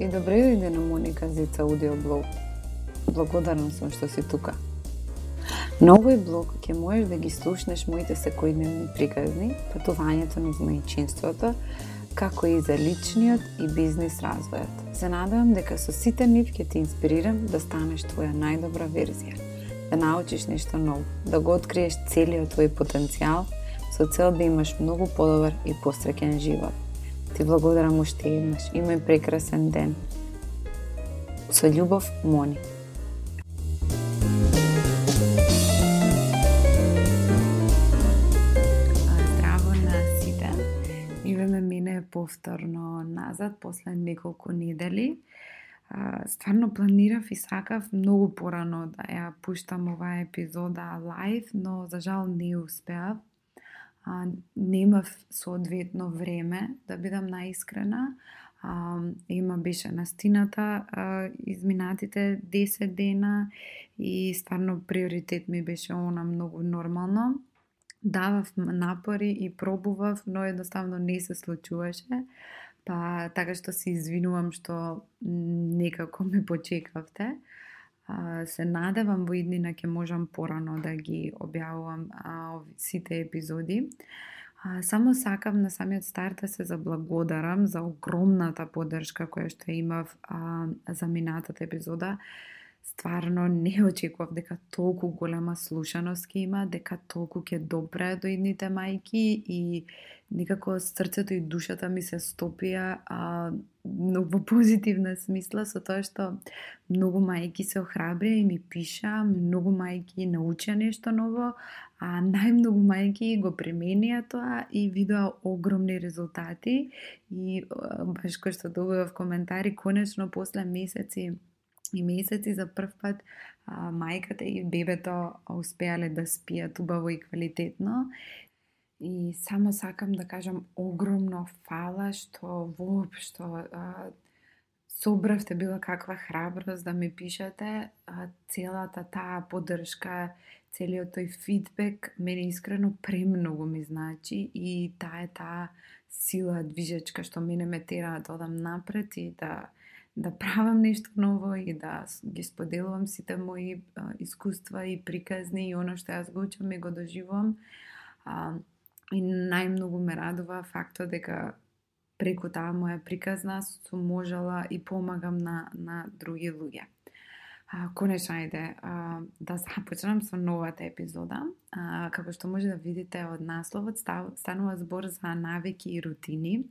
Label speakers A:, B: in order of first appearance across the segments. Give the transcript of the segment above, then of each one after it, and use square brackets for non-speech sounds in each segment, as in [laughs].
A: и добре дојде да на Моника Зица аудиоблог. Благодарна сум што си тука. На овој блог ќе можеш да ги слушнеш моите секојдневни приказни, патувањето низ мајчинството, како и за личниот и бизнис развојот. Се надевам дека со сите нив ќе те инспирирам да станеш твоја најдобра верзија, да научиш нешто ново, да го откриеш целиот твој потенцијал со цел да имаш многу подобар и посреќен живот. Ти благодарам уште еднаш. Имај прекрасен ден. Со љубов, Мони. Здраво на сите. Иве мине повторно назад после неколку недели. Стварно планирав и сакав многу порано да ја пуштам оваа епизода лайв, но за жал не успеав а, немав соодветно време, да бидам наискрена. А, има беше настината а, изминатите 10 дена и стварно приоритет ми беше она многу нормално. Давав напори и пробував, но едноставно не се случуваше. Па така што се извинувам што некако ме почекавте се надевам во иднина ќе можам порано да ги објавувам а, сите епизоди. А, само сакам на самиот старт да се заблагодарам за огромната поддршка која што имав а, за минатата епизода. Стварно не очекував дека толку голема слушаност ќе има, дека толку ќе допре до идните мајки и некако срцето и душата ми се стопија а, но во позитивна смисла со тоа што многу мајки се охрабрија и ми пиша, многу мајки научија нешто ново, а најмногу мајки го применија тоа и видоа огромни резултати. И баш кој што добивав коментари, конечно после месеци и месеци за прв пат а, мајката и бебето успеале да спијат убаво и квалитетно. И само сакам да кажам огромно фала што воопшто а, собравте било каква храброст да ми пишете, а, целата таа поддршка, целиот тој фидбек мене искрено премногу ми значи и таа е таа сила движечка што мене ме тера да одам напред и да да правам нешто ново и да ги споделувам сите мои а, искуства и приказни и оно што јас го учам и го доживувам. А, И најмногу ме радува фактот дека преку таа моја приказна сум можела и помагам на, на други луѓе. А, конечно, ајде а, да започнам [laughs] со новата епизода. А, како што може да видите од насловот, став, станува збор за навики и рутини.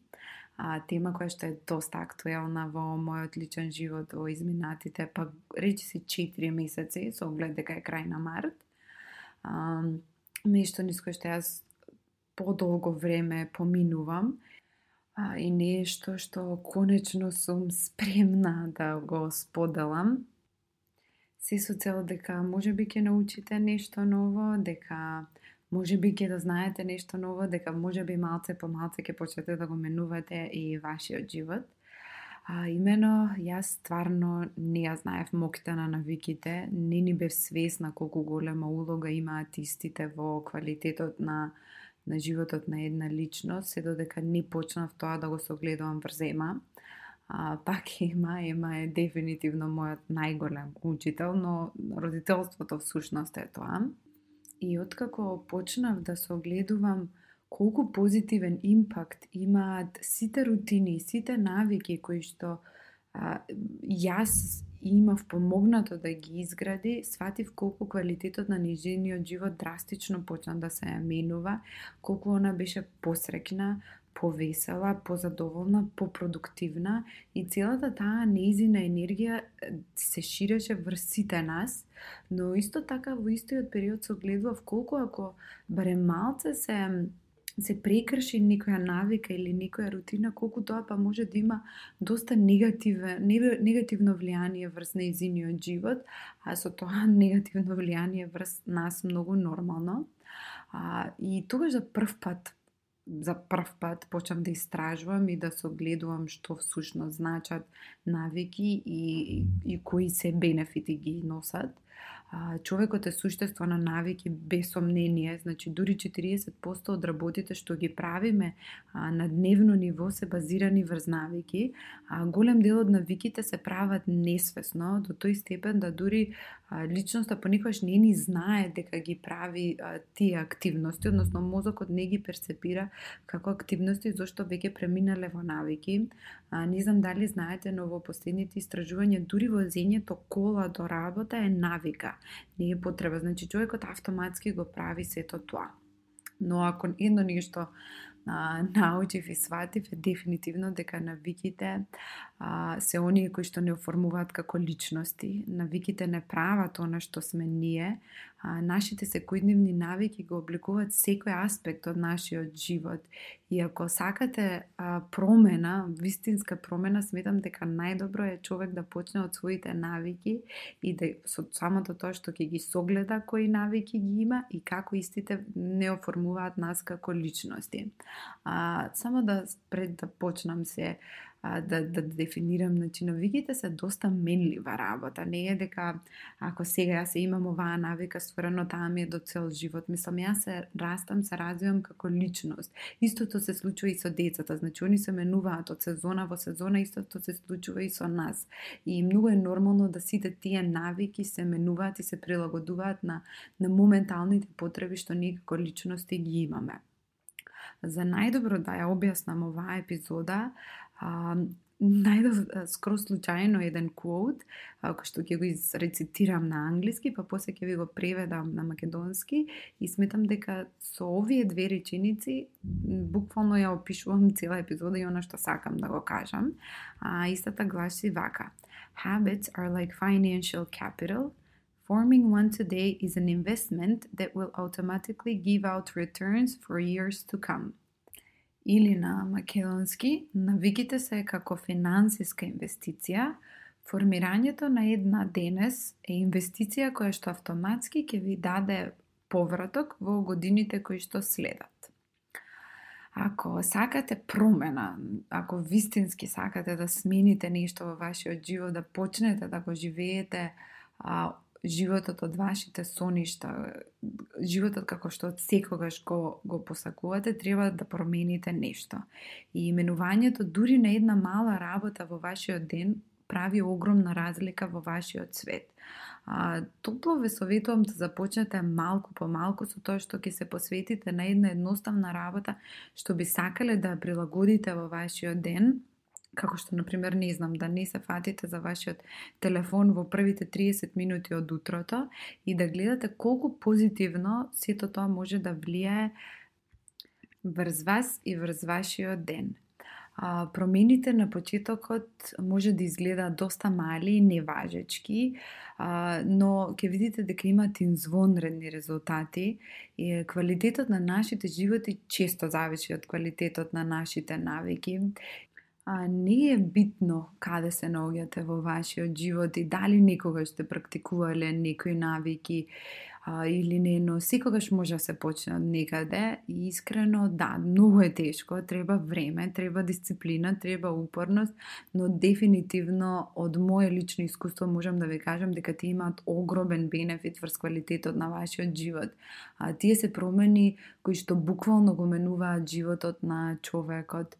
A: А, тема која што е доста актуелна во мојот личен живот во изминатите, па речи се 4 месеци, со оглед дека е крај на март. А, нешто низ кое што јас подолго време поминувам а, и нешто што конечно сум спремна да го споделам. Се со цел дека може би ќе научите нешто ново, дека може би ќе да знаете нешто ново, дека може би малце по малце ќе почнете да го менувате и вашиот живот. А имено, јас стварно не ја знаев моките на навиките, не ни бев свесна колку голема улога имаат истите во квалитетот на на животот на една личност, се додека не почнав тоа да го согледувам врз Ема. А, пак [laughs] Ема, Ема е дефинитивно мојот најголем учител, но родителството всушност е тоа. И откако почнав да се огледувам колку позитивен импакт имаат сите рутини, сите навики кои што а, јас имав помогнато да ги изгради, сватив колку квалитетот на нижениот живот драстично почна да се менува, колку она беше посрекна, повесела, позадоволна, попродуктивна и целата таа неизина енергија се ширеше врз сите нас, но исто така во истиот период се огледував колку ако барем малце се се прекрши некоја навика или некоја рутина, колку тоа па може да има доста негативе, негативно влијание врз неизиниот живот, а со тоа [laughs] негативно влијание врз нас многу нормално. А, и тогаш за прв пат за прв пат почнам да истражувам и да се огледувам што всушност значат навики и, и, и кои се бенефити ги носат човекот е суштество на навики без сомнение, значи дури 40% од работите што ги правиме а, на дневно ниво се базирани врз навики, а голем дел од навиките се прават несвесно до тој степен да дури а, личноста понекогаш не ни знае дека ги прави а, тие активности, односно мозокот не ги перцепира како активности зашто веќе преминале во навики. А, не знам дали знаете, но во последните истражувања дури возењето кола до работа е навика не е потреба. Значи, човекот автоматски го прави сето тоа. Но ако едно нешто а, научив и сватив е дефинитивно дека навиките а, се оние кои што не оформуваат како личности. Навиките не прават она што сме ние. А, нашите секојдневни навики го обликуваат секој аспект од нашиот живот. И ако сакате а, промена, вистинска промена, сметам дека најдобро е човек да почне од своите навики и да со самото тоа што ќе ги согледа кои навики ги има и како истите не оформуваат нас како личности. А, само да пред да почнам се а, да, да дефинирам, значи навиките се доста менлива работа. Не е дека ако сега јас се имам оваа навика, стварено таа ми е до цел живот. Мислам, јас се растам, се развивам како личност. Истото се случува и со децата, значи они се менуваат од сезона во сезона, истото се случува и со нас. И многу е нормално да сите тие навики се менуваат и се прилагодуваат на, на моменталните потреби што ние како личности ги имаме. За најдобро да ја објаснам оваа епизода, а, најдов скоро случајно еден квот, кој што ќе го изрецитирам на англиски, па после ќе ви го преведам на македонски и сметам дека со овие две реченици буквално ја опишувам [laughs] цела епизода и она што сакам да го кажам. А истата гласи вака. Habits are like financial capital. Forming one today is an investment that will automatically give out returns for years to come или на македонски, навиките се како финансиска инвестиција, формирањето на една денес е инвестиција која што автоматски ќе ви даде повраток во годините кои што следат. Ако сакате промена, ако вистински сакате да смените нешто во вашиот живот, да почнете да го живеете а, животот од вашите соништа, животот како што од секогаш го, го посакувате, треба да промените нешто. И именувањето дури на една мала работа во вашиот ден прави огромна разлика во вашиот свет. А, топло ве советувам да започнете малку по малку со тоа што ќе се посветите на една едноставна работа што би сакале да прилагодите во вашиот ден, како што, например, не знам, да не се фатите за вашиот телефон во првите 30 минути од утрото и да гледате колку позитивно сето тоа може да влијае врз вас и врз вашиот ден. А, промените на почетокот може да изгледа доста мали и неважечки, а, но ќе видите дека имат инзвонредни резултати и квалитетот на нашите животи често зависи од квалитетот на нашите навики а, не е битно каде се наоѓате во вашиот живот и дали некогаш сте практикувале некои навики а, или не, но секогаш може да се почне од некаде и искрено да, многу е тешко, треба време, треба дисциплина, треба упорност, но дефинитивно од моје лично искуство можам да ви кажам дека тие имаат огромен бенефит врз квалитетот на вашиот живот. А, тие се промени кои што буквално го менуваат животот на човекот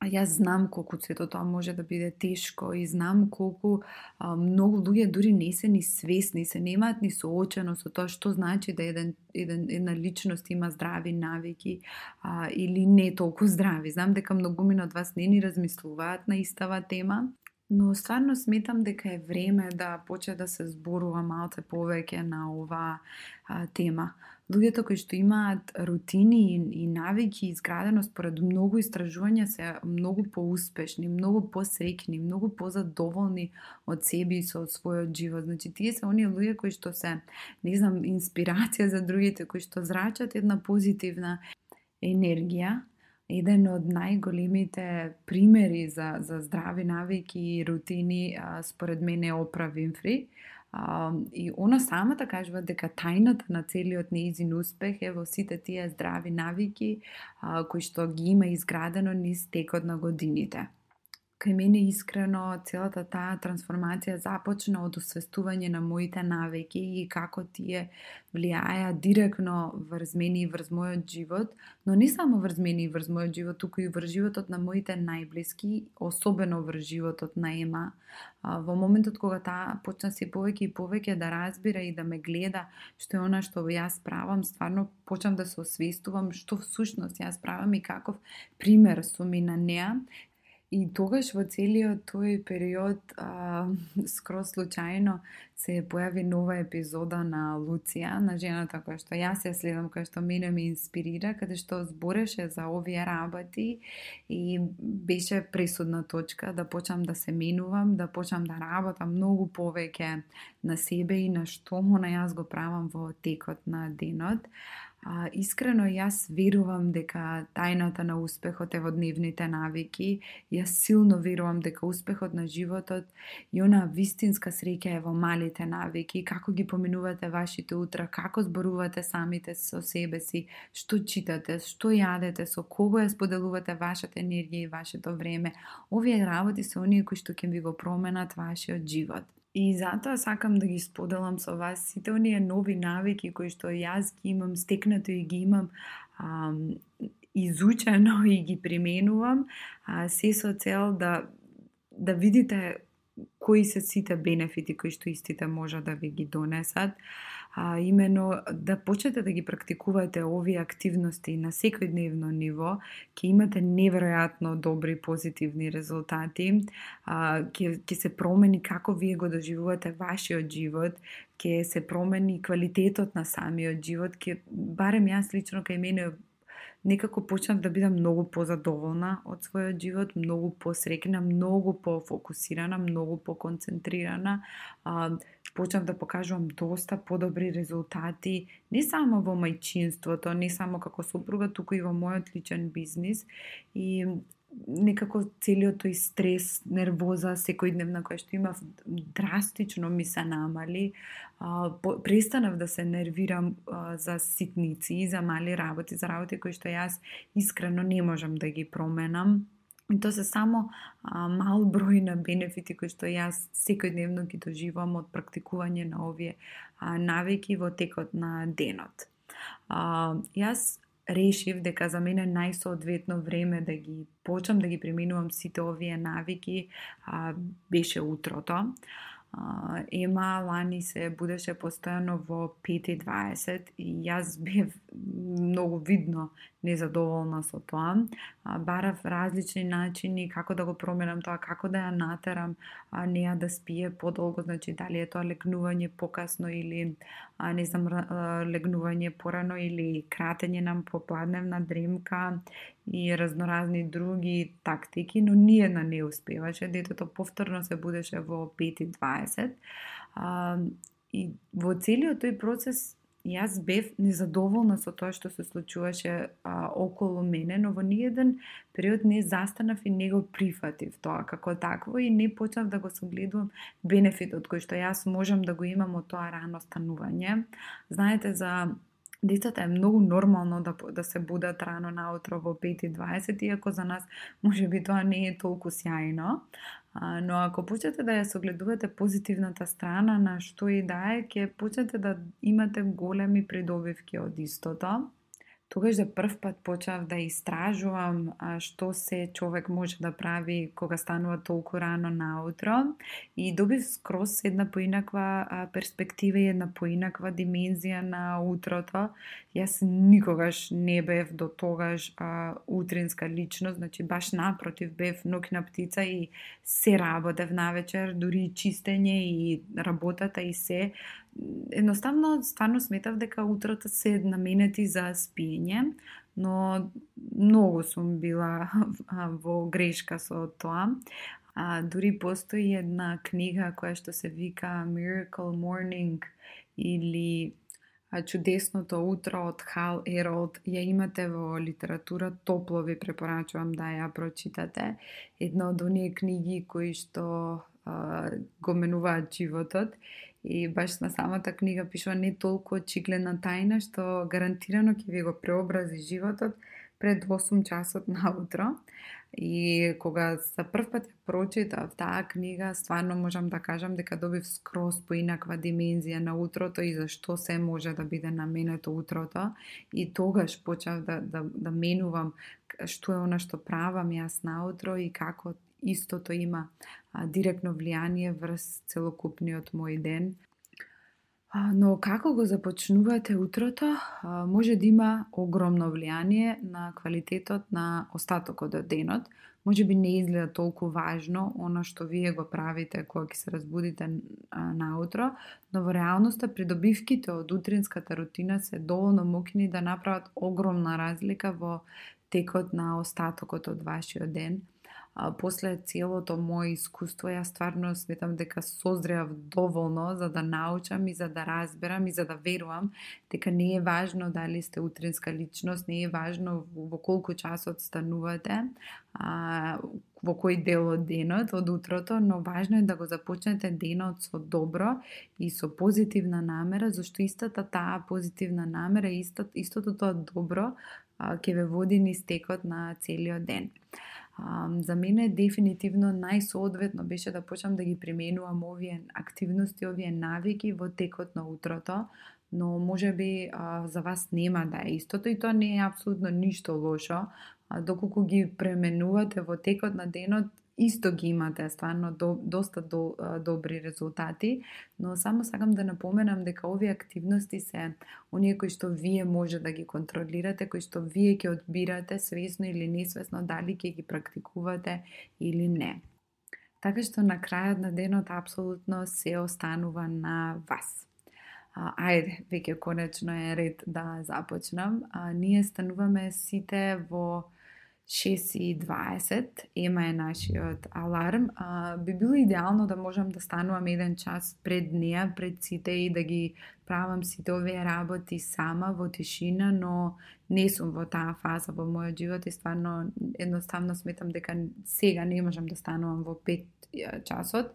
A: А јас знам колку сето тоа може да биде тешко и знам колку а, многу луѓе дури не се ни свесни, се немаат ни соочено со тоа што значи да еден, еден, една личност има здрави навики а, или не толку здрави. Знам дека многумина од вас не ни размислуваат на истава тема, но стварно сметам дека е време да почне да се зборува малце повеќе на оваа тема луѓето кои што имаат рутини и, и навики изградено според многу истражувања се многу поуспешни, многу посреќни, многу позадоволни од себе и со својот живот. Значи тие се оние луѓе кои што се, не знам, [laughs] инспирација за другите, кои што зрачат една позитивна енергија, еден од најголемите примери за, за здрави навики и рутини, а, според мене е Опра Винфри. А, и она самата така кажува дека тајната на целиот неизин успех е во сите тие здрави навики а, кои што ги има изградено низ текот на годините кај мене искрено целата таа трансформација започна од освестување на моите навеки и како тие влијаја директно врз мене и врз мојот живот, но не само врз мене и врз мојот живот, туку и врз животот на моите најблиски, особено врз животот на Ема. Во моментот кога таа почна се повеќе и повеќе да разбира и да ме гледа што е она што јас правам, стварно почнам да се освестувам што всушност јас правам и каков пример сум и на неа I długość w Ociliju, tu i period, uh, [laughs] skroz slučajno, се појави нова епизода на Луција, на жената која што јас ја следам, која што мене ме инспирира, каде што збореше за овие работи и беше пресудна точка да почнам да се менувам, да почнам да работам многу повеќе на себе и на што на јас го правам во текот на денот. А, искрено јас верувам дека тајната на успехот е во дневните навики. Јас силно верувам дека успехот на животот и она вистинска среќа е во своите навики, како ги поминувате вашите утра, како зборувате самите со себе си, што читате, што јадете, со кого ја споделувате вашата енергија и вашето време. Овие работи се оние кои што ќе ви го променат вашиот живот. И затоа сакам да ги споделам со вас сите оние нови навики кои што јас ги имам стекнато и ги имам ам, изучено и ги применувам, а, се со цел да да видите кои се сите бенефити кои што истите може да ви ги донесат. А имено да почнете да ги практикувате овие активности на секојдневно ниво, ќе имате неверојатно добри позитивни резултати, а, ќе, ќе се промени како вие го доживувате вашиот живот, ќе се промени квалитетот на самиот живот, ќе барем јас лично кај мене некако почнав да бидам многу позадоволна од својот живот, многу посрекна, многу пофокусирана, многу поконцентрирана. А, почнав да покажувам доста подобри резултати, не само во мајчинството, не само како супруга, туку и во мојот личен бизнис. И некако целиот тој стрес, нервоза секојдневна која што имав драстично ми се намали. А, по, престанав да се нервирам а, за ситници, за мали работи, за работи кои што јас искрено не можам да ги променам. И тоа се само а, мал број на бенефити кои што јас секојдневно ги доживам од практикување на овие а, навики во текот на денот. А, јас решив дека за мене најсоодветно време да ги почнам да ги применувам сите овие навики а, беше утрото. А, Ема лани се будеше постојано во 5.20 и јас бев многу видно незадоволна со тоа. А, барав различни начини како да го променам тоа, како да ја натерам а, неа да спие подолго, значи дали е тоа легнување покасно или а, не знам легнување порано или кратење на попладневна дремка и разноразни други тактики, но ниедна не успеваше. Детето повторно се будеше во 5.20. А, и во целиот тој процес јас бев незадоволна со тоа што се случуваше а, околу мене, но во ниеден период не застанав и не го прифатив тоа како такво и не почнав да го согледувам бенефитот кој што јас можам да го имам од тоа рано станување. Знаете за Децата е многу нормално да, да се будат рано наутро во 5.20, иако за нас [laughs] може би тоа не е толку сјајно. А, но ако почнете да ја согледувате позитивната страна на што и да е, ќе почнете да имате големи придобивки од истото тогаш за прв пат почав да истражувам а, што се човек може да прави кога станува толку рано наутро и добив скрос една поинаква а, перспектива и една поинаква димензија на утрото. Јас никогаш не бев до тогаш а, утринска личност, значи баш напротив бев ноќна птица и се работев навечер, дури и чистење и работата и се едноставно стварно сметав дека утрото се наменети за спиење, но многу сум била [laughs] во грешка со тоа. А, дури постои една книга која што се вика Miracle Morning или Чудесното утро од Хал Еролд ја имате во литература, топло ви препорачувам да ја прочитате. Една од оние книги кои што а, го менуваат животот И баш на самата книга пишува не толку очигледна тајна што гарантирано ќе ви го преобрази животот, пред 8 часот наутро. И кога за прв пат ја прочитав таа книга, стварно можам да кажам дека добив скроз поинаква димензија на утрото и зашто се може да биде на менето утрото. И тогаш почав да, да, да менувам што е она што правам јас наутро и како истото има а, директно влијание врз целокупниот мој ден. Но како го започнувате утрото, може да има огромно влијание на квалитетот на остатокот од денот. Може би не изгледа толку важно оно што вие го правите кога ќе се разбудите наутро, но во реалноста придобивките од утринската рутина се доволно мокни да направат огромна разлика во текот на остатокот од вашиот ден а, после целото моје искуство, јас стварно сметам дека созреав доволно за да научам и за да разберам и за да верувам дека не е важно дали сте утринска личност, не е важно во колку часот станувате, а, во кој дел од денот, од утрото, но важно е да го започнете денот со добро и со позитивна намера, зашто истата таа позитивна намера, истото, истото тоа добро ќе ве води низ текот на целиот ден. За мене дефинитивно најсоодветно беше да почнам да ги применувам овие активности, овие навики во текот на утрото, но може би а, за вас нема да е истото и тоа не е апсолутно ништо лошо. А, доколку ги пременувате во текот на денот, исто ги имате стварно до, доста до, добри резултати, но само сакам да напоменам дека овие активности се оние кои што вие може да ги контролирате, кои што вие ќе одбирате свесно или несвесно дали ќе ги практикувате или не. Така што на крајот на денот апсолутно се останува на вас. А, ајде, веќе конечно е ред да започнам. А, ние стануваме сите во 6.20 ема е нашиот аларм. А, би било идеално да можам да станувам еден час пред неа, пред сите и да ги правам сите овие работи сама во тишина, но не сум во таа фаза во мојот живот и стварно едноставно сметам дека сега не можам да станувам во 5 часот,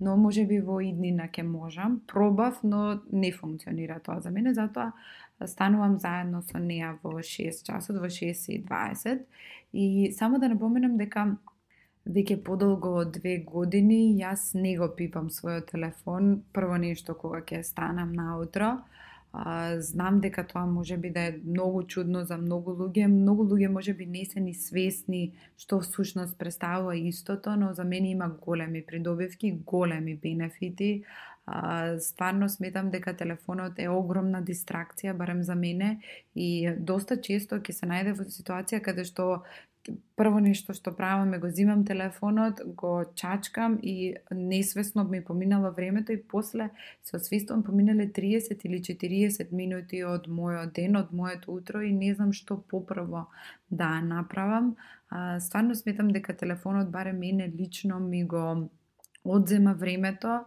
A: но може би во иднина ќе можам. Пробав, но не функционира тоа за мене, затоа станувам заедно со неа во 6 часот, во 6 и 20 И само да напоменам дека веќе подолго од две години јас не го пипам својот телефон прво нешто кога ќе станам наутро. А, знам дека тоа може би да е многу чудно за многу луѓе. Многу луѓе може би не се ни свесни што всушност представува истото, но за мене има големи придобивки, големи бенефити. А, стварно сметам дека телефонот е огромна дистракција, барем за мене, и доста често ќе се најде во ситуација каде што прво нешто што правам е го зимам телефонот, го чачкам и несвесно ми поминало времето и после се освестувам поминале 30 или 40 минути од мојот ден, од моето утро и не знам што попрво да направам. А, стварно сметам дека телефонот баре мене лично ми го одзема времето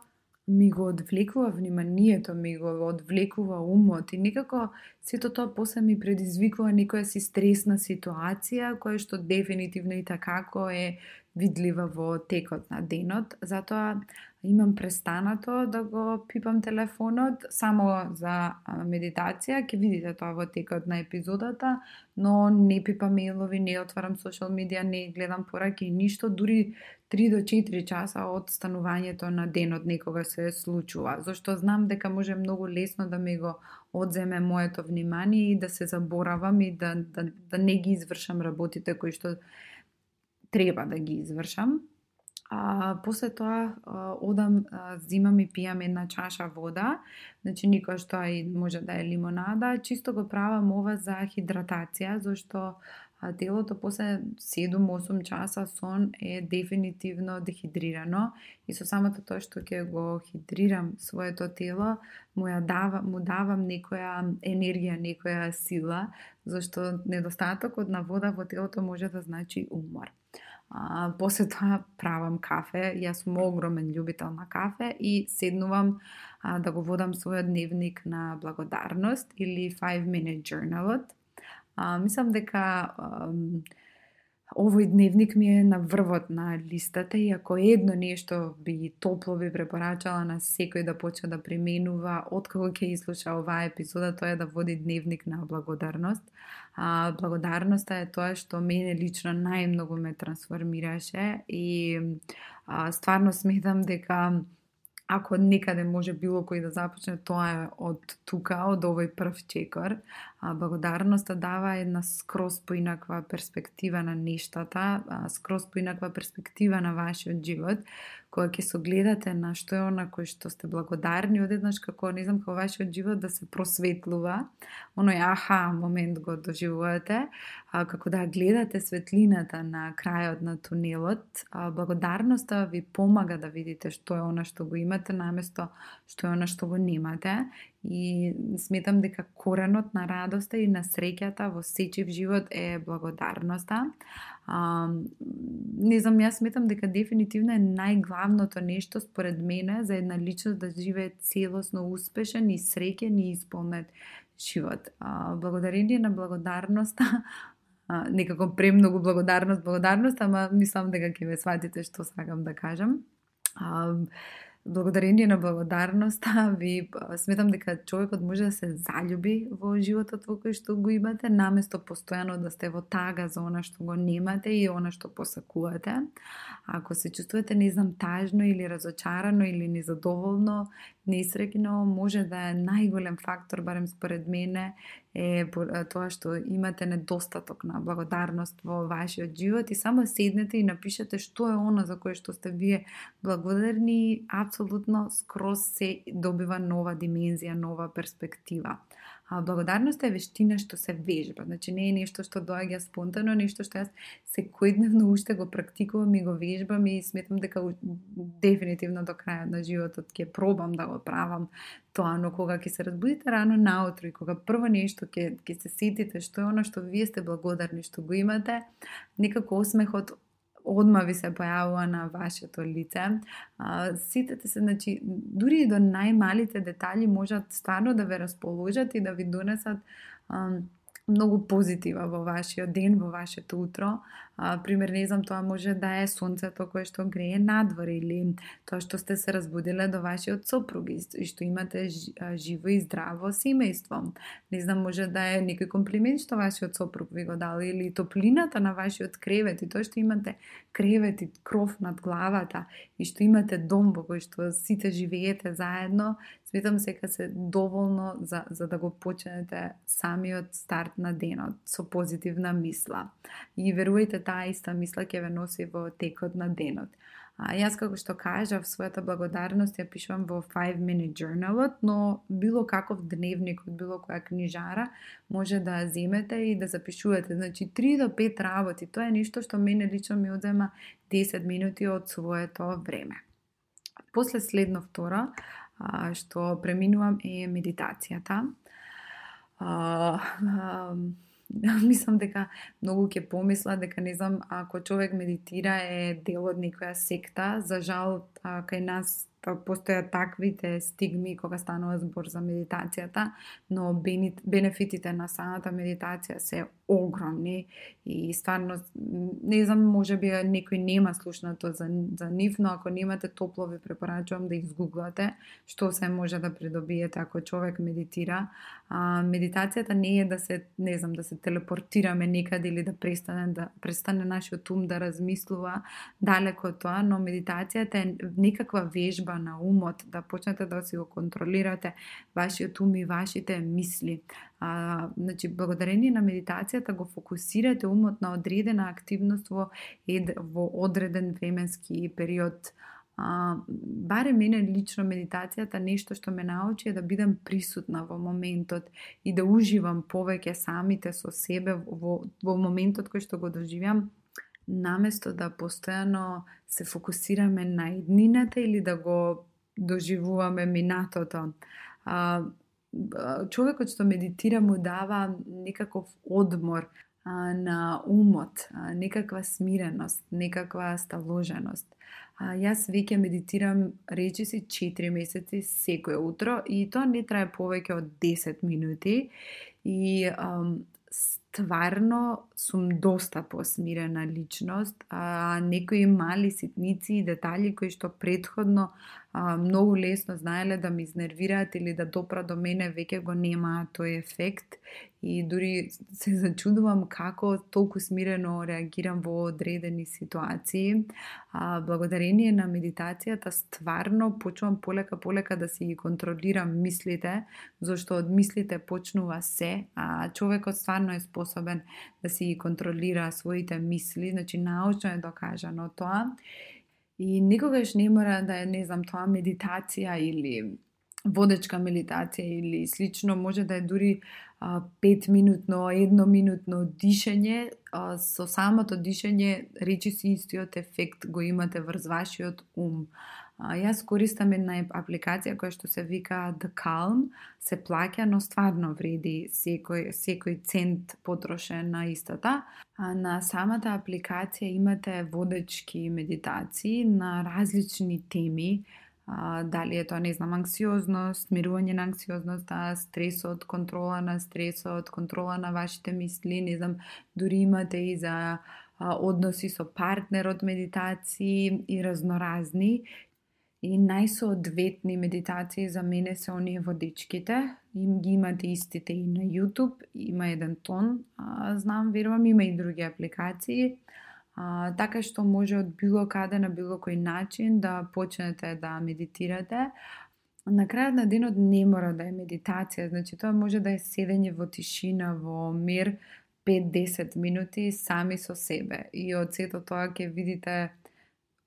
A: ми го одвлекува вниманието, ми го одвлекува умот и некако сето тоа после ми предизвикува некоја си стресна ситуација која што дефинитивно и така е видлива во текот на денот. Затоа имам престанато да го пипам телефонот само за медитација. Ке видите тоа во текот на епизодата, но не пипам мејлови, не отварам социјал медија, не гледам пораки, ништо, дури 3 до 4 часа од станувањето на денот некога се случува, зашто знам дека може многу лесно да ми го одземе моето внимание и да се заборавам и да, да, да не ги извршам работите кои што треба да ги извршам. А, после тоа а, одам, а, зимам и пијам една чаша вода, значи никој што и може да е лимонада, чисто го правам ова за хидратација, зашто а, телото после 7-8 часа сон е дефинитивно дехидрирано и со самото тоа што ќе го хидрирам своето тело, му ја дава, му давам некоја енергија, некоја сила, зашто недостатокот на вода во телото може да значи умор. А, после тоа правам кафе. Јас сум огромен љубител на кафе и седнувам а, да го водам својот дневник на благодарност или 5 minute journalот. А, мислам дека а, овој дневник ми е на врвот на листата и ако едно нешто би топло би препорачала на секој да почне да применува откако ќе изслуша оваа епизода, тоа е да води дневник на благодарност. А, благодарноста е тоа што мене лично најмногу ме трансформираше и а, стварно сметам дека ако некаде може било кој да започне, тоа е од тука, од овој прв чекор. Благодарноста да дава една скрос поинаква перспектива на нештата, скрос поинаква перспектива на вашиот живот, која ќе согледате на што е она кој што сте благодарни, одеднаш како, не знам, како вашиот живот да се просветлува, оној аха момент го доживувате, а, како да гледате светлината на крајот на тунелот, а, благодарноста ви помага да видите што е она што го имате наместо што е она што го немате и сметам дека коренот на радоста и на среќата во сечив живот е благодарноста. А, не знам, јас сметам дека дефинитивно е најглавното нешто според мене за една личност да живее целосно успешен и среќен и исполнет живот. А, благодарение на благодарноста а, некако премногу благодарност, благодарност, ама мислам дека ќе ме сватите што сакам да кажам. А, благодарение на благодарноста ви па, сметам дека човекот може да се заљуби во животот во кој што го имате, наместо постојано да сте во тага за она што го немате и она што посакувате. Ако се чувствувате, не знам, тажно или разочарано или незадоволно, несреќно, може да е најголем фактор, барем според мене, е тоа што имате недостаток на благодарност во вашиот живот и само седнете и напишете што е она за кое што сте вие благодарни, апсолутно скроз се добива нова димензија, нова перспектива. А благодарноста е вештина што се вежба. Значи не е нешто што доаѓа спонтано, нешто што јас секојдневно уште го практикувам и го вежбам и сметам дека дефинитивно до крајот на животот ќе пробам да го правам тоа, но кога ќе се разбудите рано наутро и кога прво нешто ќе ќе се сетите што е она што вие сте благодарни што го имате, некако осмехот одма ви се појавува на вашето лице. Сите сетете се, значи, дури и до најмалите детали можат стварно да ве расположат и да ви донесат многу позитива во вашиот ден, во вашето утро. А, пример, не знам, тоа може да е сонцето кое што грее надвор или тоа што сте се разбудиле до вашиот сопруг и што имате живо и здраво семејство. Не знам, може да е некој комплимент што вашиот сопруг ви го дал или топлината на вашиот кревет и тоа што имате кревет и кров над главата и што имате дом во кој што сите живеете заедно, сметам дека се доволно за, за да го почнете самиот старт на денот со позитивна мисла. И верувајте, таа иста мисла ќе ве носи во текот на денот. А, јас како што кажав, својата благодарност ја пишувам во 5 minute journalот, но било каков дневник од било која книжара може да земете и да запишувате. Значи 3 до 5 работи, тоа е нешто што мене лично ми одзема 10 минути од своето време. После следно второ, а, што преминувам е медитацијата. А, а, [laughs] мислам дека многу ќе помисла дека не знам ако човек медитира е дел од некоја секта, за жал кај нас па, постојат таквите стигми кога станува збор за медитацијата, но бенефитите на самата медитација се огромни и стварно не знам може би некој нема слушнато за за нив, но ако немате топло ви препорачувам да изгуглате што се може да придобиете ако човек медитира. А, медитацијата не е да се не знам да се телепортираме некаде или да престане да престане нашиот ум да размислува далеко од тоа, но медитацијата е некаква вежба на умот, да почнете да си го контролирате вашиот ум и вашите мисли. А, значи, благодарение на медитацијата го фокусирате умот на одредена активност во, ед, во одреден временски период. А, баре мене лично медитацијата нешто што ме научи е да бидам присутна во моментот и да уживам повеќе самите со себе во, во моментот кој што го доживјам наместо да постојано се фокусираме на еднината или да го доживуваме минатото. А, човекот што медитира му дава некаков одмор а, на умот, а, некаква смиреност, некаква сталоженост. А, јас веќе медитирам речиси 4 месеци секој утро и тоа не трае повеќе од 10 минути и ам, стварно сум доста посмирена личност, а некои мали ситници и детали кои што предходно а, многу лесно знаеле да ме изнервираат или да допра до мене, веќе го нема тој ефект и дури се зачудувам како толку смирено реагирам во одредени ситуации. А, благодарение на медитацијата стварно почувам полека полека да си ги контролирам мислите, зашто од мислите почнува се, а човекот стварно е способен да си ги контролира своите мисли, значи научно е докажано тоа. И никогаш не мора да е, не знам, тоа медитација или водечка медитација или слично, може да е дури а, 5 минутно, едноминутно дишење, а, со самото дишење речи си истиот ефект го имате врз вашиот ум. Јас користам една апликација која што се вика The Calm, се плаќа, но стварно вреди секој, секој цент потрошен на истата. А на самата апликација имате водечки медитации на различни теми, а, дали е тоа, не знам, анксиозност, мирување на анксиозноста, стресот, контрола на стресот, контрола на вашите мисли, не знам, дури имате и за односи со партнерот медитации и разноразни. И најсоодветни медитации за мене се оние водичките. Им ги имате истите и на YouTube, има еден тон, а, знам, верувам, има и други апликации. А, така што може од било каде на било кој начин да почнете да медитирате. На крајот на денот не мора да е медитација, значи тоа може да е седење во тишина, во мир, 5-10 минути сами со себе. И од сето тоа ќе видите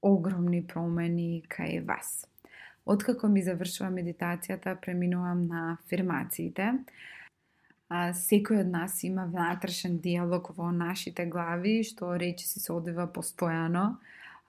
A: огромни промени кај вас. Откако ми завршува медитацијата, преминувам на афирмациите. А, секој од нас има внатрешен диалог во нашите глави, што речи си се одива постојано.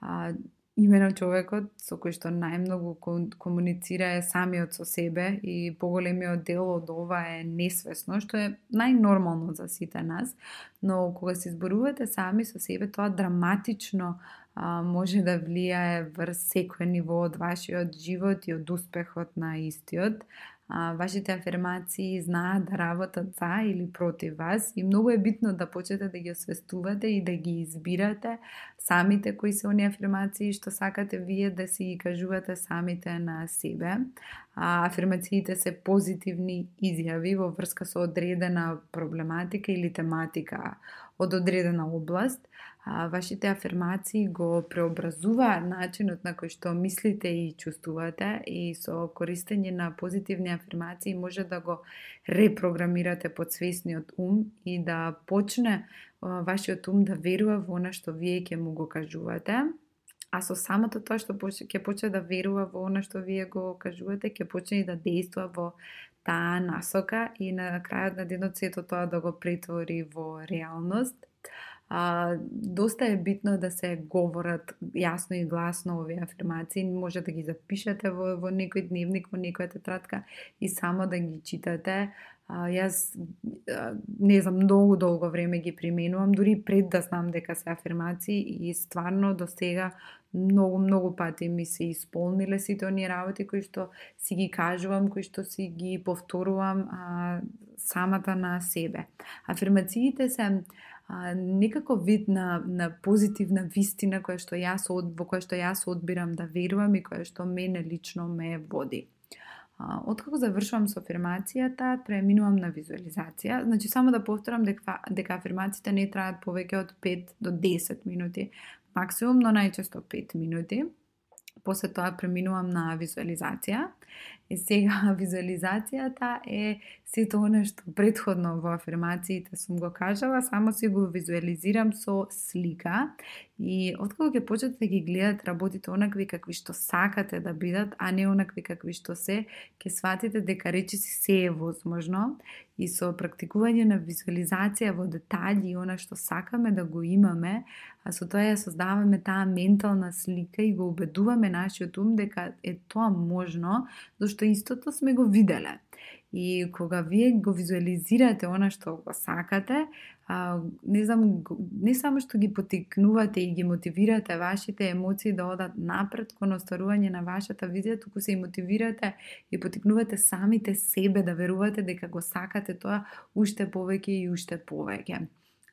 A: А, имено човекот со кој што најмногу комуницира е самиот со себе и поголемиот дел од ова е несвесно, што е најнормално за сите нас, но кога се изборувате сами со себе, тоа драматично а, може да влијае врз секој ниво од вашиот живот и од успехот на истиот. А, вашите афирмации знаат да работат за или против вас и многу е битно да почнете да ги освестувате и да ги избирате самите кои се оние афирмации што сакате вие да си ги кажувате самите на себе. А, афирмациите се позитивни изјави во врска со одредена проблематика или тематика од одредена област а, вашите афирмации го преобразуваат начинот на кој што мислите и чувствувате и со користење на позитивни афирмации може да го репрограмирате подсвесниот ум и да почне а, вашиот ум да верува во она што вие ќе му го кажувате. А со самото тоа што ќе почне да верува во она што вие го кажувате, ќе почне и да действа во таа насока и на крајот на денот сето тоа да го претвори во реалност а, доста е битно да се говорат јасно и гласно овие афирмации. Може да ги запишете во, во некој дневник, во некоја тетрадка и само да ги читате. А, јас, а, не знам, многу долго време ги применувам, дури пред да знам дека се афирмации и стварно до сега многу, многу пати ми се исполниле сите оние работи кои што си ги кажувам, кои што си ги повторувам а, самата на себе. Афирмациите се а, некако вид на, на позитивна вистина која што јас од, во која што јас одбирам да верувам и која што мене лично ме води. А, откако завршувам со афирмацијата, преминувам на визуализација. Значи, само да повторам дека, дека афирмациите не траат повеќе од 5 до 10 минути, максимум, но најчесто 5 минути. После тоа преминувам на визуализација. И сега [laughs] визуализацијата е сето оно што предходно во афирмациите сум го кажала, само си го визуализирам со слика и откако ќе почнете да ги гледате работите онакви какви што сакате да бидат, а не онакви какви што се, ќе сватите дека речи си се е возможно и со практикување на визуализација во детали и она што сакаме да го имаме, а со тоа ја создаваме таа ментална слика и го убедуваме нашиот ум дека е тоа можно, зашто истото сме го виделе. И кога вие го визуализирате она што го сакате, а, не знам, не само што ги потикнувате и ги мотивирате вашите емоции да одат напред кон остварување на вашата визија, туку се и мотивирате и потикнувате самите себе да верувате дека го сакате тоа уште повеќе и уште повеќе.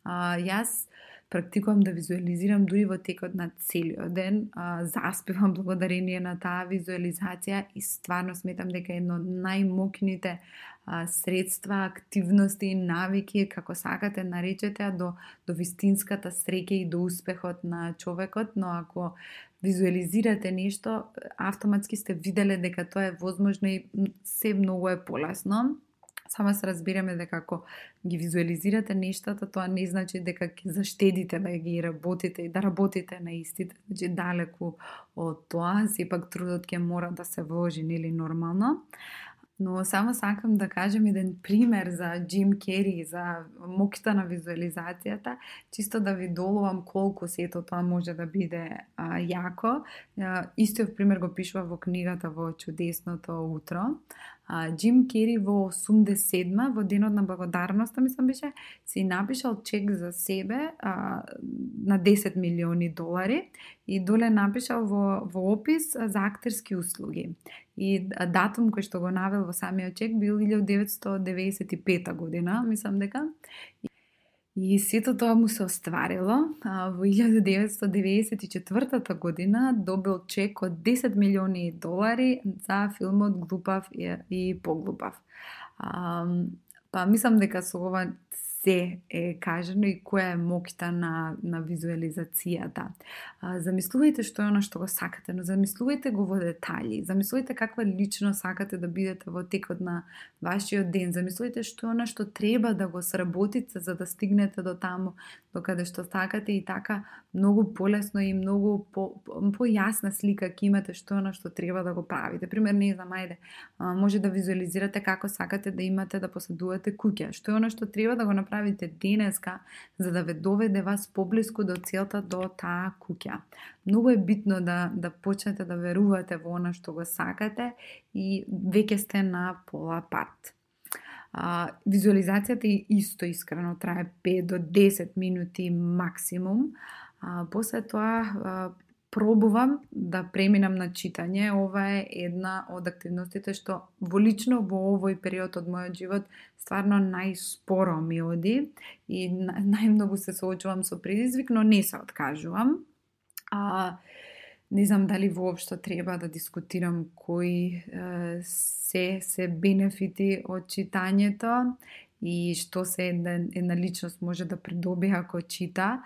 A: А, јас практикувам да визуализирам дури во текот на целиот ден. А, заспевам [laughs] благодарение на таа визуализација и стварно сметам дека е едно од најмокните а, средства, активности и навики, како сакате наречете, до, до вистинската среќа и до успехот на човекот, но ако визуализирате нешто, автоматски сте виделе дека тоа е возможно и се многу е полесно. Само се разбираме дека ако ги визуализирате нештата, тоа не значи дека ќе заштедите да ги работите и да работите на истите. Значи далеку од тоа, сепак трудот ќе мора да се вложи, нели нормално. Но само сакам да кажам еден пример за Джим Кери, за мокта на визуализацијата, чисто да ви долувам колку сето тоа може да биде а, јако. А, истиот пример го пишува во книгата во Чудесното утро. А, Джим Кери во 87-ма, во денот на благодарноста, мислам беше, си напишал чек за себе а, на 10 милиони долари и доле напишал во, во опис за актерски услуги. И датум кој што го навел во самиот чек бил 1995 година, мислам дека. И сето тоа му се остварило. Во 1994 година добил чек од 10 милиони долари за филмот Глупав и, и поглупав. па мислам дека со ова се е кажано и која е моќта на, на визуализацијата. А, замислувајте што е оно што го сакате, но замислувајте го во детали. Замислувајте каква лично сакате да бидете во текот на вашиот ден. Замислувајте што е оно што треба да го сработите за да стигнете до таму докаде што сакате и така многу полесно и многу по, појасна слика ќе имате што е оно што треба да го правите. Пример, не знам, ајде, може да визуализирате како сакате да имате да поседувате куќа. Што е оно што треба да го направите денеска за да ве доведе вас поблиску до целта до таа куќа. Многу е битно да да почнете да верувате во она што го сакате и веќе сте на пола пат. А, визуализацијата е исто искрено трае 5 до 10 минути максимум. А, после тоа а, пробувам да преминам на читање. Ова е една од активностите што во лично во овој период од мојот живот стварно најспоро ми оди и најмногу се соочувам со предизвик, но не се откажувам. А, не знам дали воопшто треба да дискутирам кои е, се се бенефити од читањето и што се една, една личност може да придобие ако чита.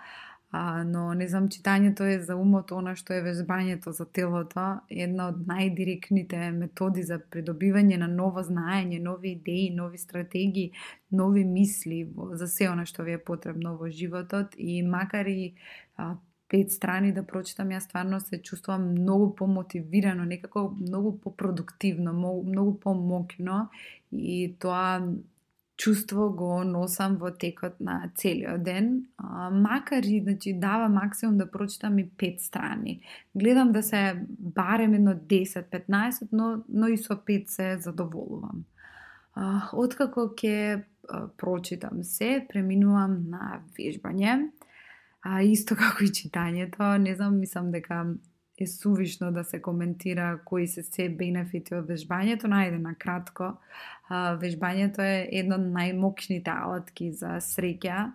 A: А, но не знам, читањето е за умот она што е вежбањето за телото, една од најдиректните методи за придобивање на ново знаење, нови идеи, нови стратегии, нови мисли за се она што ви е потребно во животот. И макар и а, пет страни да прочитам, јас стварно се чувствувам многу помотивирано, некако многу попродуктивно, многу, многу помокно. И тоа чувство го носам во текот на целиот ден, а, макар и значи, дава максимум да прочитам и пет страни. Гледам да се барем едно 10-15, но, но и со пет се задоволувам. А, откако ќе прочитам се, преминувам на вежбање а исто како и читањето, не знам, мислам дека е сувишно да се коментира кои се се бенефити од вежбањето, најде на кратко. Вежбањето е едно од најмокшните алатки за среќа.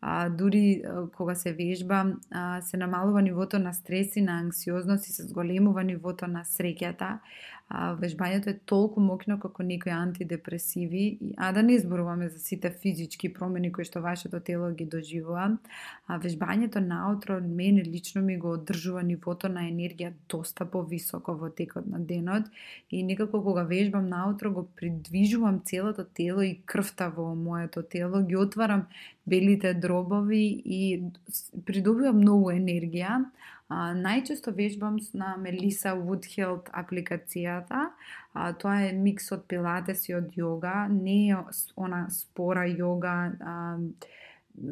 A: А, дури кога се вежба, а, се намалува нивото на стрес и на анксиозност и се зголемува нивото на среќата а, вежбањето е толку мокно како некои антидепресиви, а да не зборуваме за сите физички промени кои што вашето тело ги доживува. А вежбањето наутро мене лично ми го одржува нивото на енергија доста повисоко во текот на денот и некако кога вежбам наутро го придвижувам целото тело и крвта во моето тело, ги отварам белите дробови и придобивам многу енергија, А, најчесто вежбам на Мелиса Woodhill апликацијата. А, тоа е микс од пилатес и од йога, не е она спора йога, а,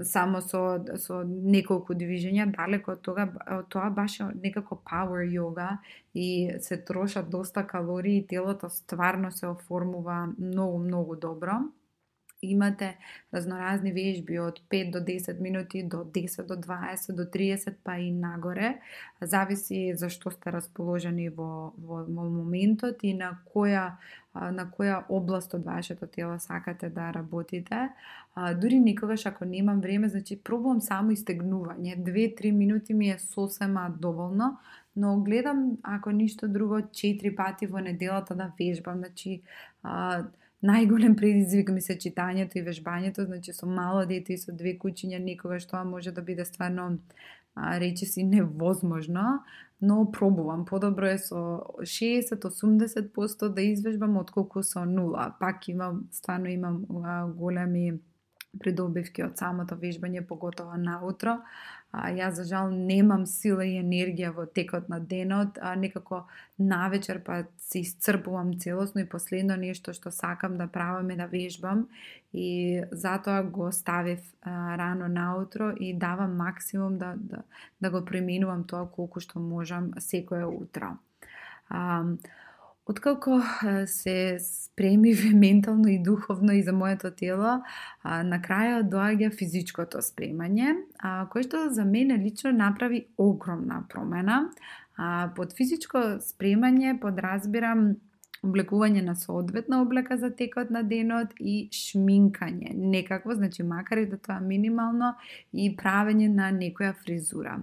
A: само со, со неколку движења, далеко од тога, тоа баш е некако power йога и се трошат доста калории и телото стварно се оформува многу, многу добро имате разноразни вежби од 5 до 10 минути до 10 до 20 до 30 па и нагоре. Зависи за што сте расположени во, во, во моментот и на која на која област од вашето тело сакате да работите. Дури никогаш ако немам време, значи пробувам само истегнување. 2-3 минути ми е сосема доволно, но гледам ако ништо друго 4 пати во неделата да вежбам, значи а, најголем предизвик ми се читањето и вежбањето, значи со мало дете и со две кучиња никогаш тоа може да биде стварно а, речи си невозможно, но пробувам. Подобро е со 60-80% да извежбам отколку со нула. Пак имам, стварно имам а, големи придобивки од самото вежбање, поготово наутро. А, ја за жал, немам сила и енергија во текот на денот, а некако навечер па се исцрпувам целосно и последно нешто што сакам да правам е да вежбам и затоа го ставив а, рано наутро и давам максимум да, да, да го применувам тоа колку што можам секое утро. А, Откако се спремив [laughs] ментално и духовно и за моето тело, на крајот доаѓа физичкото спремање, кое што за мене лично направи огромна промена. Под физичко спремање подразбирам облекување на соодветна облека за текот на денот и шминкање, некакво, значи макар и да тоа минимално, и правење на некоја фризура.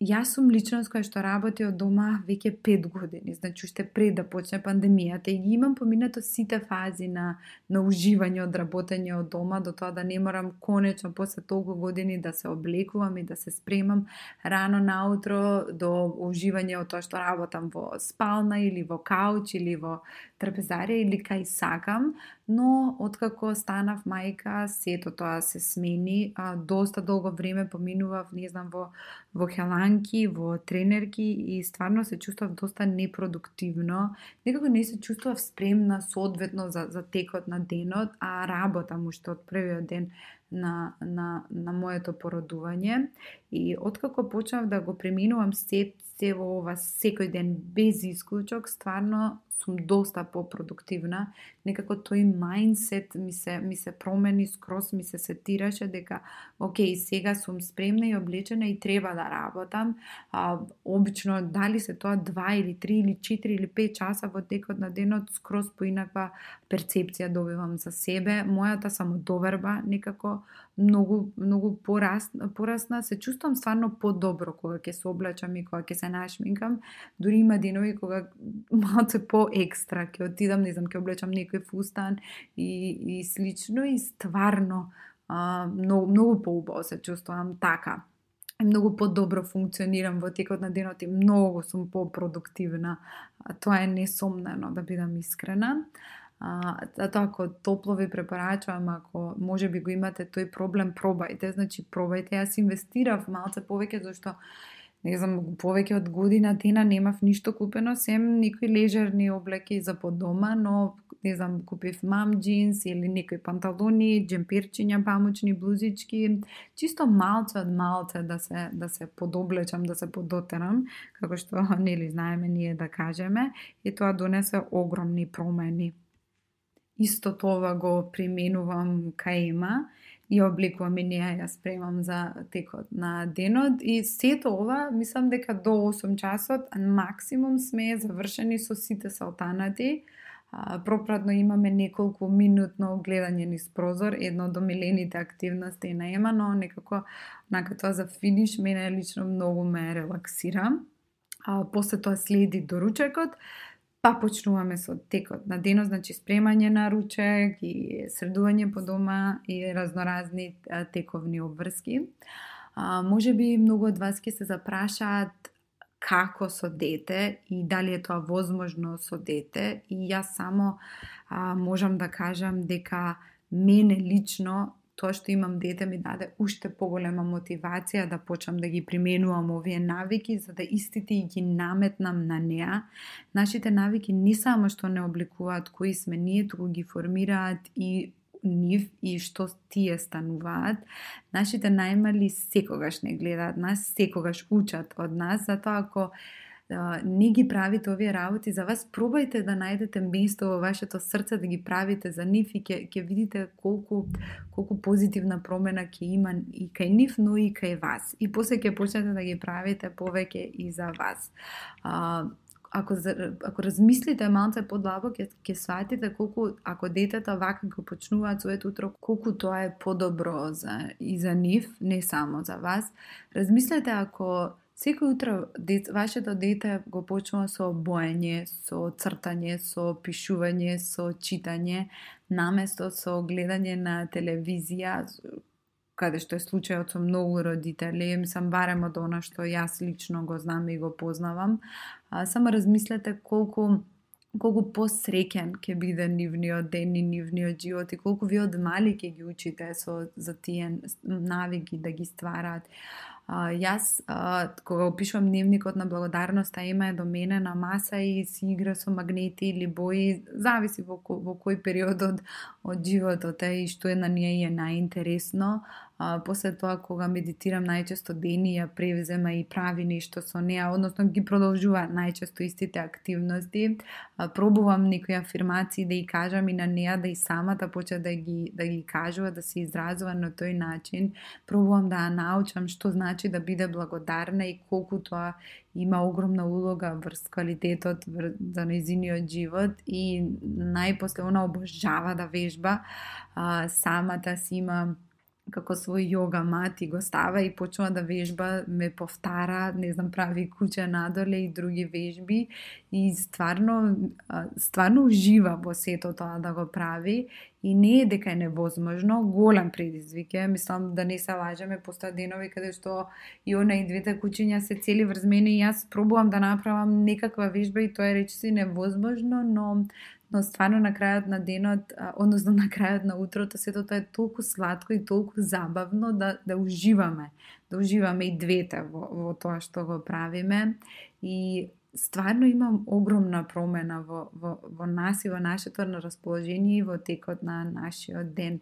A: Јас сум личност која што работи од дома веќе 5 години, значи уште пред да почне пандемијата и ги имам поминато сите фази на, на уживање од работење од дома до тоа да не морам конечно после толку години да се облекувам и да се спремам рано наутро до уживање од тоа што работам во спална или во кауч или во трапезарија или кај сакам, но откако станав мајка, сето тоа се смени. А, доста долго време поминував, не знам, во, во хеланки, во тренерки и стварно се чувствав доста непродуктивно. Некако не се чувствав спремна соодветно за, за текот на денот, а работа му што од првиот ден на, на, на моето породување. И откако почнав да го преминувам се, се во ова секој ден без исклучок, стварно сум доста попродуктивна. Некако тој мајндсет ми се, ми се промени, скрос ми се сетираше дека, окей, сега сум спремна и облечена и треба да работам. А, обично, дали се тоа 2 или 3 или 4 или 5 часа во текот на денот, скрос поинаква перцепција добивам за себе. Мојата самодоверба некако многу многу порасна, порасна, се чувствам стварно подобро кога ќе се облачам и кога ќе се нашминкам. Дури има денови кога малце по екстра ќе отидам, не знам, ќе облечам некој фустан и, и слично и стварно а, многу, многу поубаво се чувствувам така. Многу подобро функционирам во текот на денот и многу сум попродуктивна. Тоа е несомнено, да бидам искрена. А, затоа ако топло ви препорачувам, ако може би го имате тој проблем, пробајте, значи пробајте. Јас инвестирав малце повеќе зашто не знам, повеќе од година дена немав ништо купено, сем некои лежерни облеки за под дома, но не знам, купив мам джинс или некои панталони, джемперчиња, памучни блузички, чисто малце од малце да се да се подоблечам, да се подотерам, како што [laughs] нели знаеме ние да кажеме, и тоа донесе огромни промени. Исто тоа го применувам кај има и обликувам и неа ја спремам за текот на денот и сето ова мислам дека до 8 часот максимум сме завршени со сите салтанати. пропратно имаме неколку минутно гледање низ прозор, едно од омилените активности на ема, но некако нака тоа за финиш мене лично многу ме релаксира. А, после тоа следи доручекот, Па почнуваме со текот на денот, значи спремање на ручек и средување по дома и разноразни тековни обврски. А, може би многу од вас ќе се запрашаат како со дете и дали е тоа возможно со дете и јас само а, можам да кажам дека мене лично тоа што имам дете ми даде уште поголема мотивација да почнам да ги применувам овие навики, за да истите и ги наметнам на неа. Нашите навики не само што не обликуваат кои сме ние, туку ги формираат и нив и што тие стануваат. Нашите најмали секогаш не гледаат нас, секогаш учат од нас, затоа ако не ги правите овие работи за вас, пробајте да најдете место во вашето срце да ги правите за нив и ќе ќе видите колку колку позитивна промена ќе има и кај нив, но и кај вас. И после ќе почнете да ги правите повеќе и за вас. А, ако, ако размислите малце подлабо, ќе, ќе сватите колку, ако детето вака го почнуваат своето утро, колку тоа е подобро за, и за нив, не само за вас. Размислете ако Секој утро дет, вашето дете го почнува со боење, со цртање, со пишување, со читање, наместо со гледање на телевизија, каде што е случајот со многу родители, сам барем од она што јас лично го знам и го познавам. А, само размислете колку колку посреќен ќе биде нивниот ден и нивниот живот и колку ви од мали ќе ги учите со за тие навики да ги ствараат. А, јас, а, кога опишувам дневникот на благодарноста, има е до мене на маса и си игра со магнети или бои, зависи во, во кој период од, од животот е и што е на ние е најинтересно. А, после тоа, кога медитирам најчесто дени, ја превзема и прави нешто со неа, односно ги продолжува најчесто истите активности. А, пробувам некои афирмации да ја кажам и на неа да и самата да почне да ги, да ги кажува, да се изразува на тој начин. Пробувам да ја научам што значи да биде благодарна и колку тоа има огромна улога врз квалитетот за нејзиниот живот и најпосле она обожава да вежба. А, самата си има како свој йога мат и го става и почнува да вежба, ме повтара, не знам, прави куќа надоле и други вежби. И стварно, стварно ужива во сето тоа да го прави и не е дека е невозможно, голем предизвик е, мислам да не се лажеме, постоја денови каде што и она и двете кучиња се цели врз мене и јас пробувам да направам некаква вежба и тоа е речиси невозможно, но но стварно на крајот на денот, односно [laughs] на крајот на утрото, сето тоа е толку сладко и толку забавно да, да уживаме, да уживаме и двете во, во тоа што го правиме и стварно имам огромна промена во, во, во нас и во нашето на расположение и во текот на нашиот ден.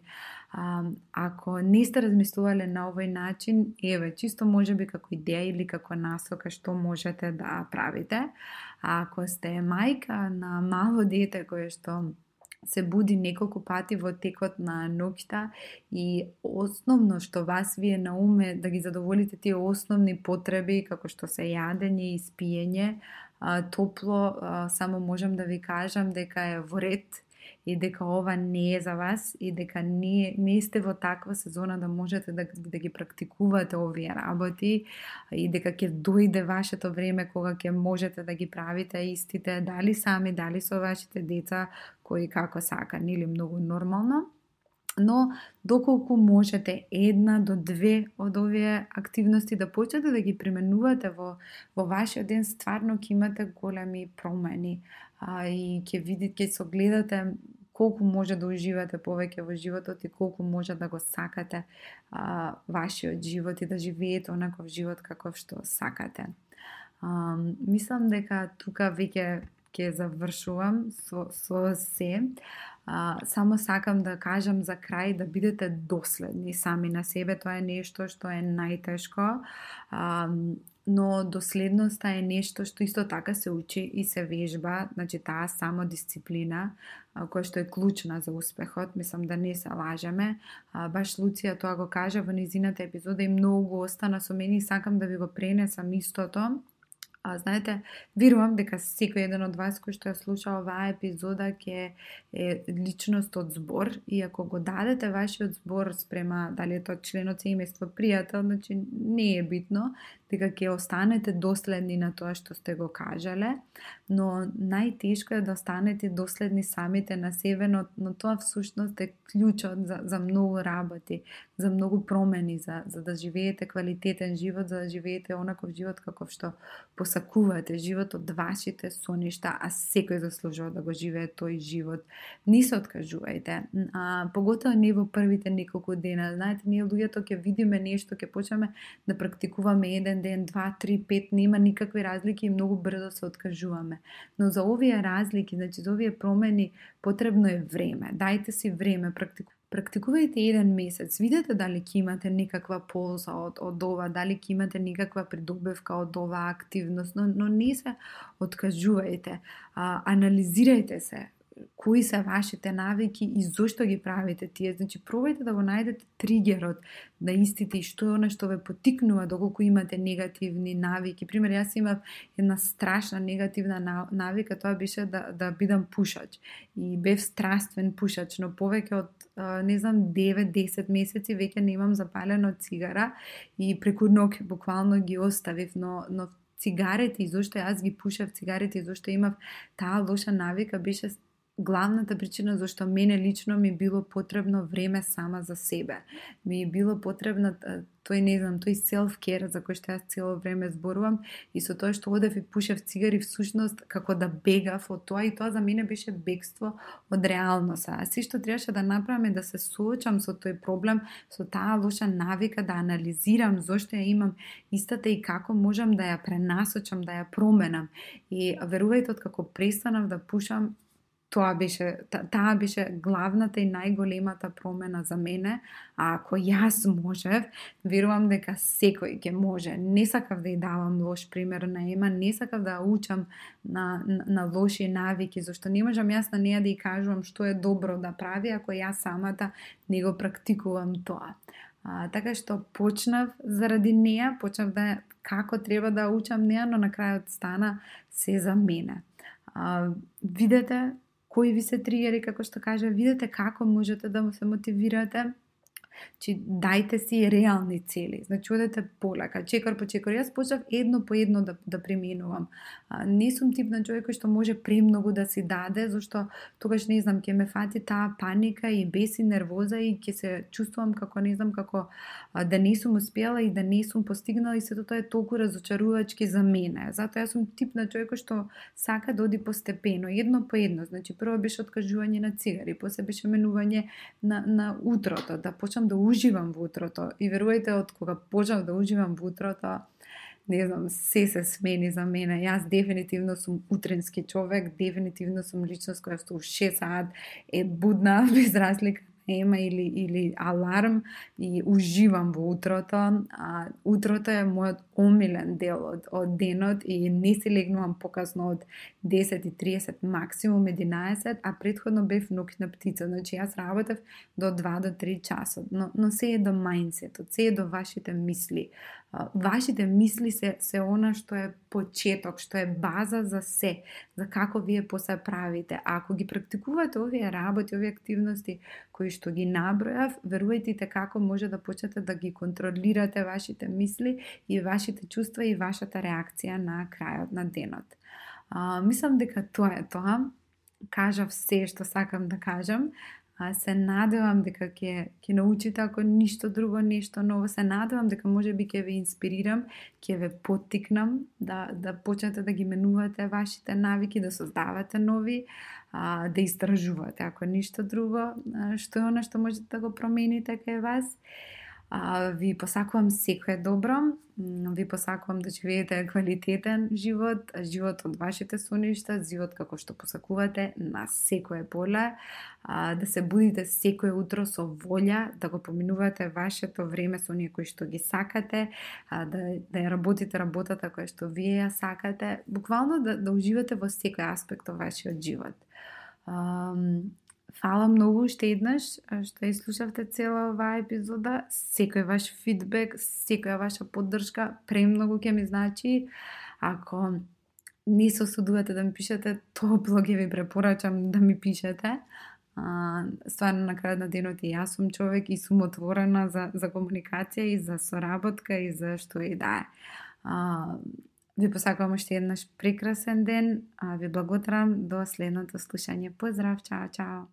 A: А, ако не сте размислувале на овој начин, еве, чисто може би како идеја или како насока што можете да правите. А ако сте мајка на мало дете кое што се буди неколку пати во текот на ноќта и основно што вас вие на уме да ги задоволите тие основни потреби како што се јадење и спиење, топло, само можам да ви кажам дека е во ред и дека ова не е за вас и дека не, не сте во таква сезона да можете да, да ги практикувате овие работи и дека ќе дојде вашето време кога ќе можете да ги правите истите дали сами, дали со вашите деца кои како сака, или многу нормално. Но доколку можете една до две од овие активности да почнете да ги применувате во, во вашиот ден, стварно ќе имате големи промени а, и ќе видите, ќе согледате колку може да уживате повеќе во животот и колку може да го сакате а, вашиот живот и да живеете онаков живот каков што сакате. А, мислам дека тука веќе ќе завршувам со, со се. А, само сакам да кажам за крај да бидете доследни сами на себе. Тоа е нешто што е најтешко. А, но доследноста е нешто што исто така се учи и се вежба, значи таа само дисциплина која што е клучна за успехот, мислам да не се лажеме. Баш Луција тоа го кажа во низината епизода и многу остана со мене и сакам да ви го пренесам истото А, знаете, верувам дека секој еден од вас кој што ја слуша оваа епизода ќе е личност од збор и ако го дадете вашиот збор спрема дали е тоа член од семејство, пријател, значи не е битно, дека ќе останете доследни на тоа што сте го кажале, но најтешко е да останете доследни самите на себе, но, но тоа всушност е клучот за, за многу работи, за многу промени, за, за да живеете квалитетен живот, за да живеете онаков живот каков што посакувате, живот од вашите соништа, а секој заслужува да го живее тој живот. Не се откажувајте, а, поготоа не во првите неколку дена. Знаете, ние луѓето ќе видиме нешто, ќе почнеме да практикуваме еден ден, два, три, пет, нема никакви разлики и многу брзо се откажуваме. Но за овие разлики, значи за овие промени, потребно е време. Дајте си време, практику практикувајте еден месец, видете дали ќе имате некаква полза од, од ова, дали ќе имате некаква придобивка од ова активност, но, но не се откажувајте, а, анализирајте се, кои се вашите навики и зошто ги правите тие. Значи, пробајте да го најдете тригерот на истите и што е она што ве потикнува доколку имате негативни навики. Пример, јас имав една страшна негативна навика, тоа беше да, да бидам пушач. И бев страствен пушач, но повеќе од не знам 9-10 месеци веќе немам запалено цигара и преку ноќ буквално ги оставив, но но цигарите и зошто јас ги пушев цигарите и зошто имав таа лоша навика беше главната причина зашто мене лично ми било потребно време сама за себе. Ми е било потребно тој не знам, тој self-care за кој што јас цело време зборувам и со тоа што одев и пушев цигари всушност како да бегав од тоа и тоа за мене беше бегство од реалноста. А се што требаше да направам е да се соочам со тој проблем, со таа лоша навика да анализирам зошто ја имам истата и како можам да ја пренасочам, да ја променам. И верувајте од како престанав да пушам тоа беше, таа беше главната и најголемата промена за мене, а ако јас можев, верувам дека секој ќе може. Не сакав да ја давам лош пример на Ема, не сакав да учам на, на, на лоши навики, зашто не можам јас на неа да ја кажувам што е добро да прави, ако јас самата не го практикувам тоа. А, така што почнав заради неа почнав да како треба да учам неа но на крајот стана се за мене. А, видете кои ви се тригери, како што кажа, видете како можете да се мотивирате. Чи дајте си реални цели. Значи одете полека, чекор по чекор. Јас почнав едно по едно да, да преминувам. А, не сум тип на човек кој што може премногу да си даде, зашто тогаш не знам, ќе ме фати таа паника и бес и нервоза и ќе се чувствувам како не знам како а, да не сум успела и да не сум постигнала и сето тоа е толку разочарувачки за мене. Затоа јас сум тип на човек кој што сака да оди постепено, едно по едно. Значи прво беше откажување на цигари, после беше менување на на утрото, да почнам да уживам во утрото. И верувајте, од кога почнав да уживам во утрото, не знам, се се смени за мене. Јас дефинитивно сум утренски човек, дефинитивно сум личност која што у 6 саат е будна [laughs] без разлика ема или, или аларм и уживам во утрото. А, утрото е мојот омилен дел од, од денот и не се легнувам покасно од 10.30, максимум 11, а предходно бев ноќна птица. Значи јас работев до 2 до 3 часот, но, но се е до мајнсетот, се е до вашите мисли вашите мисли се, се она што е почеток, што е база за се, за како вие после правите. А ако ги практикувате овие работи, овие активности кои што ги набројав, верувајте така како може да почнете да ги контролирате вашите мисли и вашите чувства и вашата реакција на крајот на денот. А, мислам дека тоа е тоа. Кажав се што сакам да кажам. А, се надевам дека ќе ќе научите ако ништо друго нешто ново. Се надевам дека може би ќе ве инспирирам, ќе ве поттикнам да да почнете да ги менувате вашите навики, да создавате нови, а, да истражувате ако ништо друго, што е она што можете да го промените кај вас. А, ви посакувам секое добро, ви посакувам да живеете квалитетен живот, живот од вашите соништа, живот како што посакувате на секое поле, а, да се будите секое утро со волја, да го поминувате вашето време со оние кои што ги сакате, а, да, да ја работите работата која што вие ја сакате, буквално да, да уживате во секој аспект од вашиот живот. Фала многу уште еднаш што ја слушавте цела оваа епизода. Секој ваш фидбек, секоја ваша поддршка премногу ќе ми значи. Ако не се осудувате да ми пишете, топло ќе ви препорачам да ми пишете. А, стварно на крајот на денот и јас сум човек и сум отворена за, за комуникација и за соработка и за што и да е. Ви посакувам уште еднаш прекрасен ден. Ви благодарам до следното слушање. Поздрав, чао, чао.